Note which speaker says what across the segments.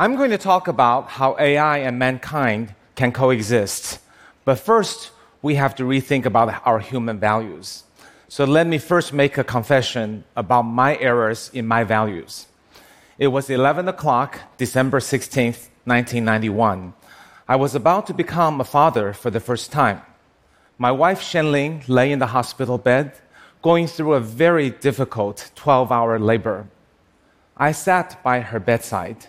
Speaker 1: I'm going to talk about how AI and mankind can coexist. But first, we have to rethink about our human values. So let me first make a confession about my errors in my values. It was 11 o'clock, December 16th, 1991. I was about to become a father for the first time. My wife Shenling lay in the hospital bed, going through a very difficult 12 hour labor. I sat by her bedside,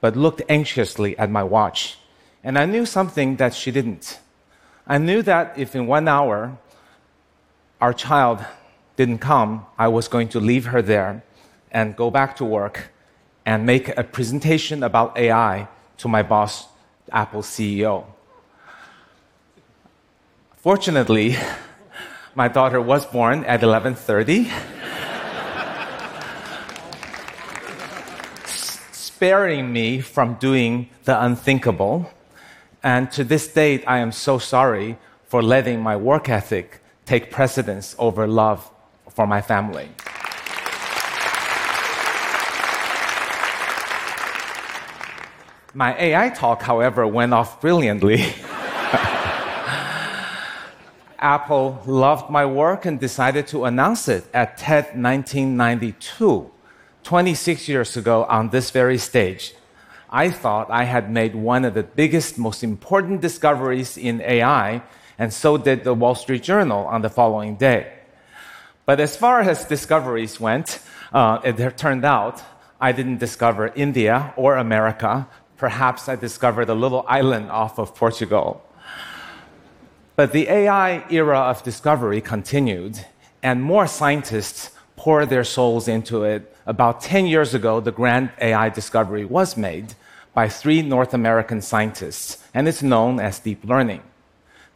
Speaker 1: but looked anxiously at my watch, and I knew something that she didn't. I knew that if in one hour our child didn't come, I was going to leave her there and go back to work and make a presentation about AI to my boss, Apple CEO. Fortunately, my daughter was born at 11:30. Sparing me from doing the unthinkable. And to this date, I am so sorry for letting my work ethic take precedence over love for my family. My AI talk, however, went off brilliantly. Apple loved my work and decided to announce it at TED 1992, 26 years ago on this very stage. I thought I had made one of the biggest, most important discoveries in AI, and so did the Wall Street Journal on the following day. But as far as discoveries went, uh, it turned out I didn't discover India or America. Perhaps I discovered a little island off of Portugal. But the AI era of discovery continued, and more scientists poured their souls into it. About 10 years ago, the grand AI discovery was made by three North American scientists, and it's known as deep learning.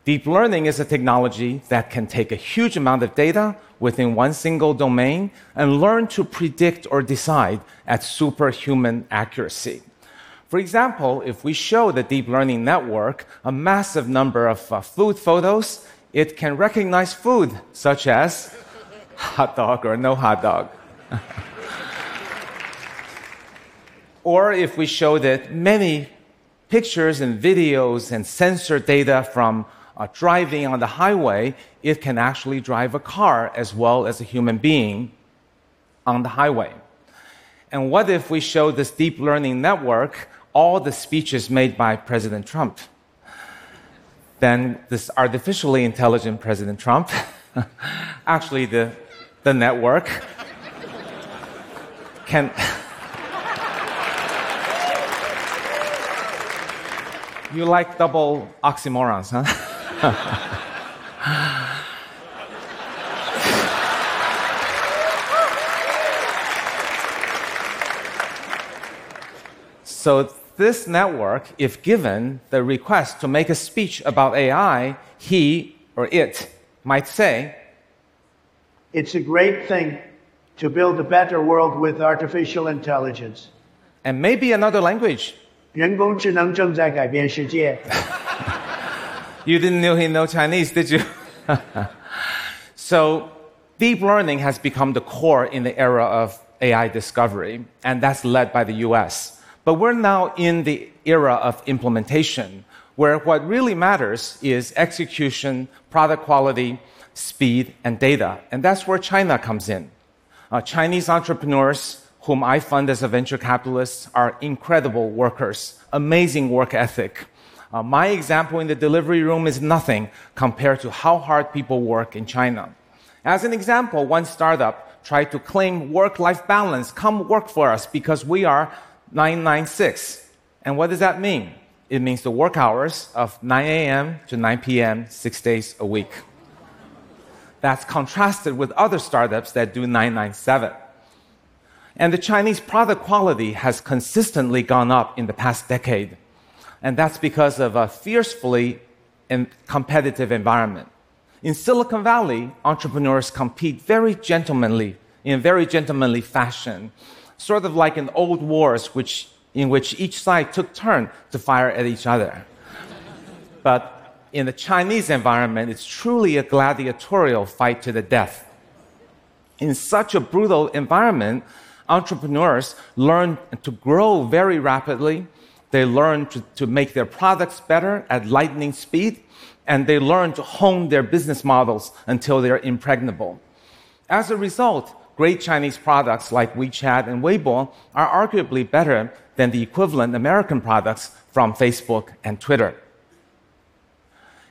Speaker 1: Deep learning is a technology that can take a huge amount of data within one single domain and learn to predict or decide at superhuman accuracy. For example, if we show the deep learning network a massive number of uh, food photos, it can recognize food such as hot dog or no hot dog. or if we show that many pictures and videos and sensor data from uh, driving on the highway, it can actually drive a car as well as a human being on the highway. And what if we show this deep learning network all the speeches made by President Trump? Then this artificially intelligent President Trump, actually the the network can. You like double oxymorons, huh? so, this network, if given the request to make a speech about AI, he or it might say,
Speaker 2: it's a great thing to build a better world with artificial intelligence.
Speaker 1: And maybe another language.
Speaker 2: 人工智能正在改变世界。
Speaker 1: you didn't know he know Chinese, did you? so, deep learning has become the core in the era of AI discovery, and that's led by the US. But we're now in the era of implementation, where what really matters is execution, product quality, speed, and data. And that's where China comes in. Uh, Chinese entrepreneurs, whom I fund as a venture capitalist, are incredible workers, amazing work ethic. Uh, my example in the delivery room is nothing compared to how hard people work in China. As an example, one startup tried to claim work life balance. Come work for us because we are 996. And what does that mean? It means the work hours of 9 a.m. to 9 p.m., six days a week. That's contrasted with other startups that do 997. And the Chinese product quality has consistently gone up in the past decade. And that's because of a fiercely competitive environment. In Silicon Valley, entrepreneurs compete very gentlemanly, in a very gentlemanly fashion, sort of like in old wars which, in which each side took turn to fire at each other. But in the Chinese environment, it's truly a gladiatorial fight to the death. In such a brutal environment, entrepreneurs learn to grow very rapidly. They learn to, to make their products better at lightning speed, and they learn to hone their business models until they're impregnable. As a result, great Chinese products like WeChat and Weibo are arguably better than the equivalent American products from Facebook and Twitter.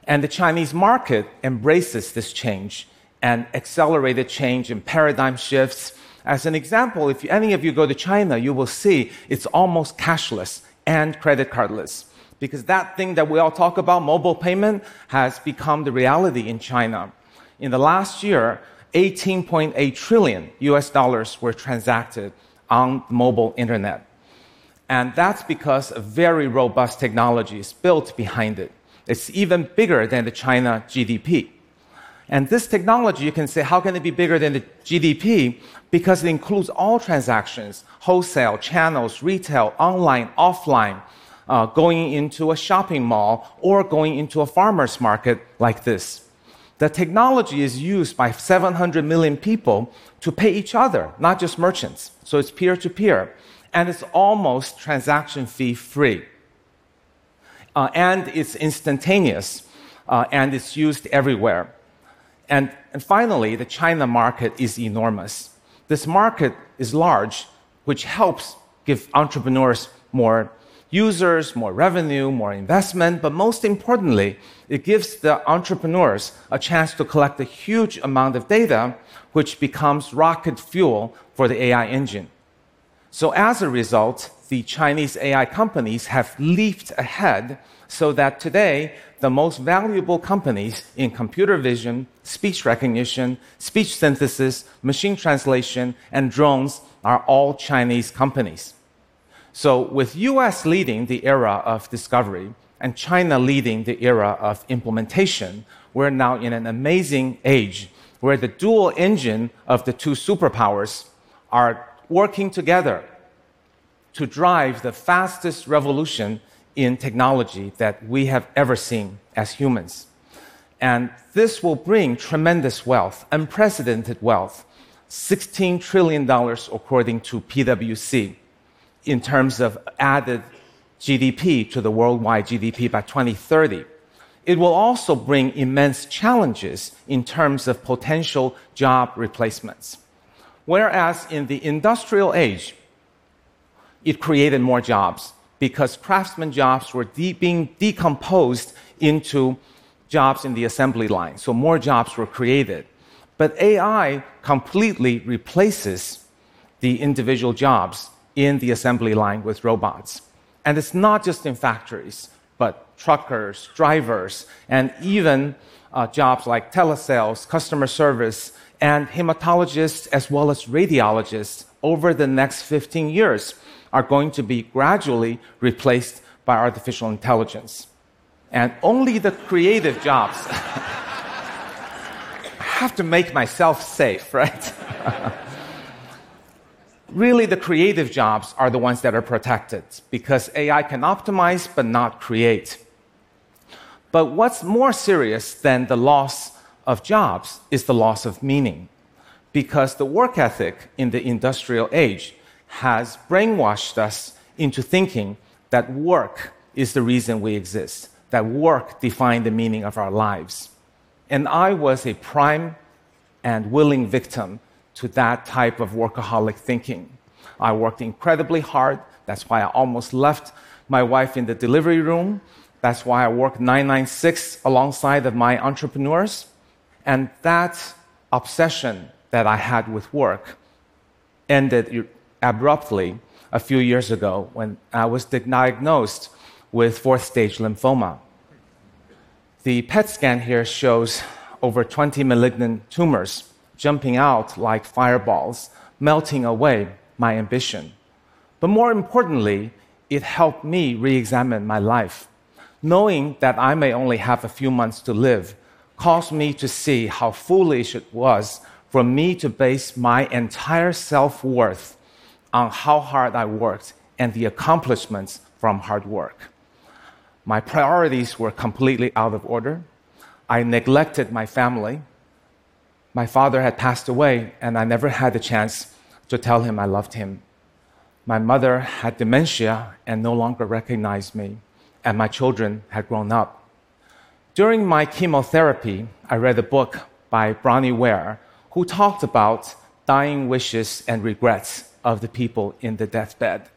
Speaker 1: And the Chinese market embraces this change and accelerated change and paradigm shifts. As an example, if any of you go to China, you will see it's almost cashless and credit cardless. Because that thing that we all talk about, mobile payment, has become the reality in China. In the last year, 18.8 trillion US dollars were transacted on mobile internet. And that's because a very robust technology is built behind it. It's even bigger than the China GDP. And this technology, you can say, how can it be bigger than the GDP? Because it includes all transactions, wholesale, channels, retail, online, offline, uh, going into a shopping mall or going into a farmer's market like this. The technology is used by 700 million people to pay each other, not just merchants. So it's peer to peer. And it's almost transaction fee free. Uh, and it's instantaneous. Uh, and it's used everywhere. And, and finally, the China market is enormous. This market is large, which helps give entrepreneurs more users, more revenue, more investment, but most importantly, it gives the entrepreneurs a chance to collect a huge amount of data, which becomes rocket fuel for the AI engine. So as a result, the Chinese AI companies have leaped ahead so that today the most valuable companies in computer vision, speech recognition, speech synthesis, machine translation, and drones are all Chinese companies. So with US leading the era of discovery and China leading the era of implementation, we're now in an amazing age where the dual engine of the two superpowers are working together to drive the fastest revolution in technology that we have ever seen as humans. And this will bring tremendous wealth, unprecedented wealth, $16 trillion according to PwC, in terms of added GDP to the worldwide GDP by 2030. It will also bring immense challenges in terms of potential job replacements. Whereas in the industrial age, it created more jobs because craftsman jobs were de- being decomposed into jobs in the assembly line. So more jobs were created. But AI completely replaces the individual jobs in the assembly line with robots. And it's not just in factories, but truckers, drivers, and even uh, jobs like telesales, customer service, and hematologists, as well as radiologists over the next 15 years are going to be gradually replaced by artificial intelligence. And only the creative jobs. I have to make myself safe, right? really, the creative jobs are the ones that are protected because AI can optimize but not create. But what's more serious than the loss of jobs is the loss of meaning because the work ethic in the industrial age has brainwashed us into thinking that work is the reason we exist, that work defines the meaning of our lives. And I was a prime and willing victim to that type of workaholic thinking. I worked incredibly hard. That's why I almost left my wife in the delivery room. That's why I worked 996 alongside of my entrepreneurs. And that obsession that I had with work ended abruptly a few years ago when I was diagnosed with fourth stage lymphoma. The PET scan here shows over 20 malignant tumors jumping out like fireballs, melting away my ambition. But more importantly, it helped me re examine my life. Knowing that I may only have a few months to live caused me to see how foolish it was for me to base my entire self worth on how hard I worked and the accomplishments from hard work. My priorities were completely out of order. I neglected my family. My father had passed away, and I never had the chance to tell him I loved him. My mother had dementia and no longer recognized me, and my children had grown up. During my chemotherapy, I read a book by Bronnie Ware who talked about dying wishes and regrets of the people in the deathbed.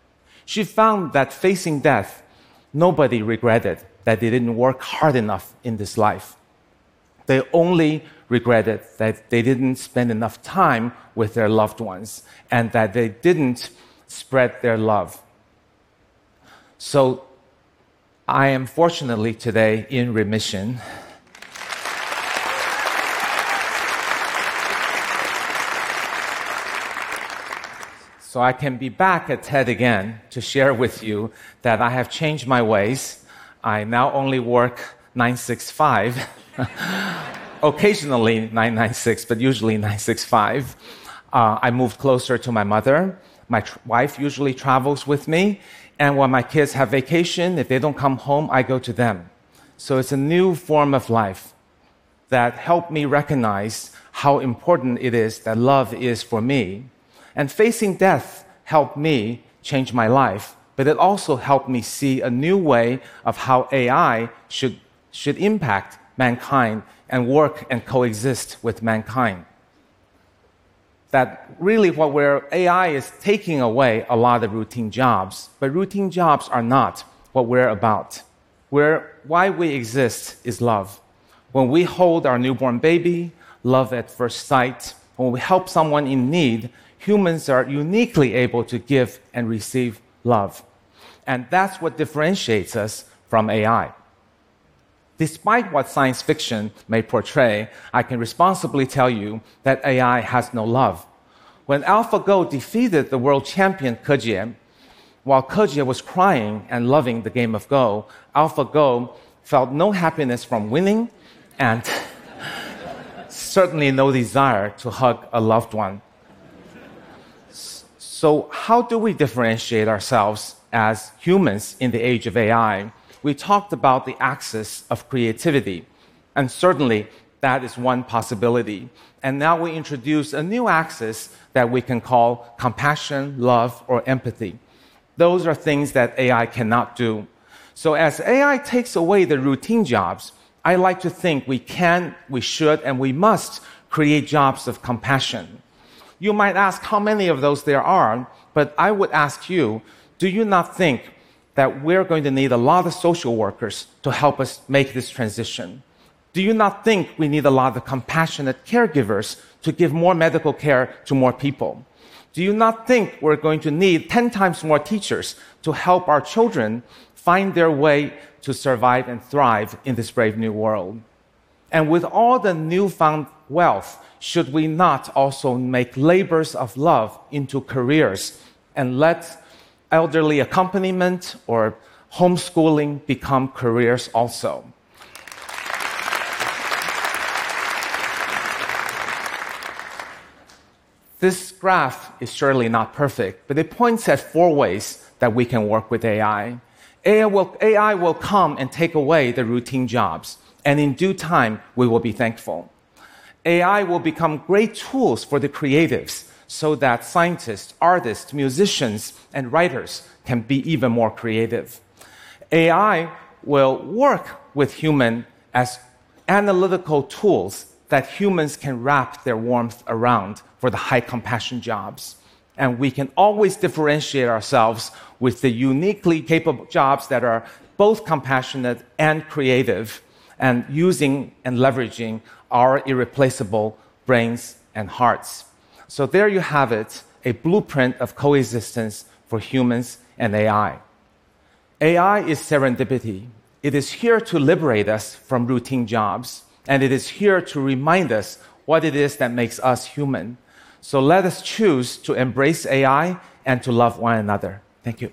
Speaker 1: She found that facing death, nobody regretted that they didn't work hard enough in this life. They only regretted that they didn't spend enough time with their loved ones and that they didn't spread their love. So I am fortunately today in remission. So I can be back at TED again to share with you that I have changed my ways. I now only work 965. Occasionally 996, but usually 965. Uh, I moved closer to my mother. My tr- wife usually travels with me. And when my kids have vacation, if they don't come home, I go to them. So it's a new form of life that helped me recognize how important it is that love is for me. And facing death helped me change my life, but it also helped me see a new way of how AI should, should impact mankind and work and coexist with mankind. That really what where AI is taking away a lot of routine jobs, but routine jobs are not what we're about. Where why we exist is love. When we hold our newborn baby, love at first sight. When we help someone in need, humans are uniquely able to give and receive love. And that's what differentiates us from AI. Despite what science fiction may portray, I can responsibly tell you that AI has no love. When AlphaGo defeated the world champion Ke Jie, while Ke Jie was crying and loving the game of Go, AlphaGo felt no happiness from winning and certainly no desire to hug a loved one. So, how do we differentiate ourselves as humans in the age of AI? we talked about the axis of creativity. And certainly, that is one possibility. And now we introduce a new axis that we can call compassion, love, or empathy. Those are things that AI cannot do. So as AI takes away the routine jobs, I like to think we can, we should, and we must create jobs of compassion. You might ask how many of those there are, but I would ask you, do you not think that we're going to need a lot of social workers to help us make this transition. Do you not think we need a lot of compassionate caregivers to give more medical care to more people? Do you not think we're going to need 10 times more teachers to help our children find their way to survive and thrive in this brave new world? And with all the newfound wealth, should we not also make labors of love into careers and let elderly accompaniment or homeschooling become careers also. This graph is surely not perfect, but it points at four ways that we can work with AI. AI will, AI will come and take away the routine jobs, and in due time, we will be thankful. AI will become great tools for the creatives so that scientists, artists, musicians, and writers can be even more creative. AI will work with human as analytical tools that humans can wrap their warmth around for the high compassion jobs. And we can always differentiate ourselves with the uniquely capable jobs that are both compassionate and creative, and using and leveraging our irreplaceable brains and hearts. So there you have it, a blueprint of coexistence for humans and AI. AI is serendipity. It is here to liberate us from routine jobs, and it is here to remind us what it is that makes us human. So let us choose to embrace AI and to love one another. Thank you.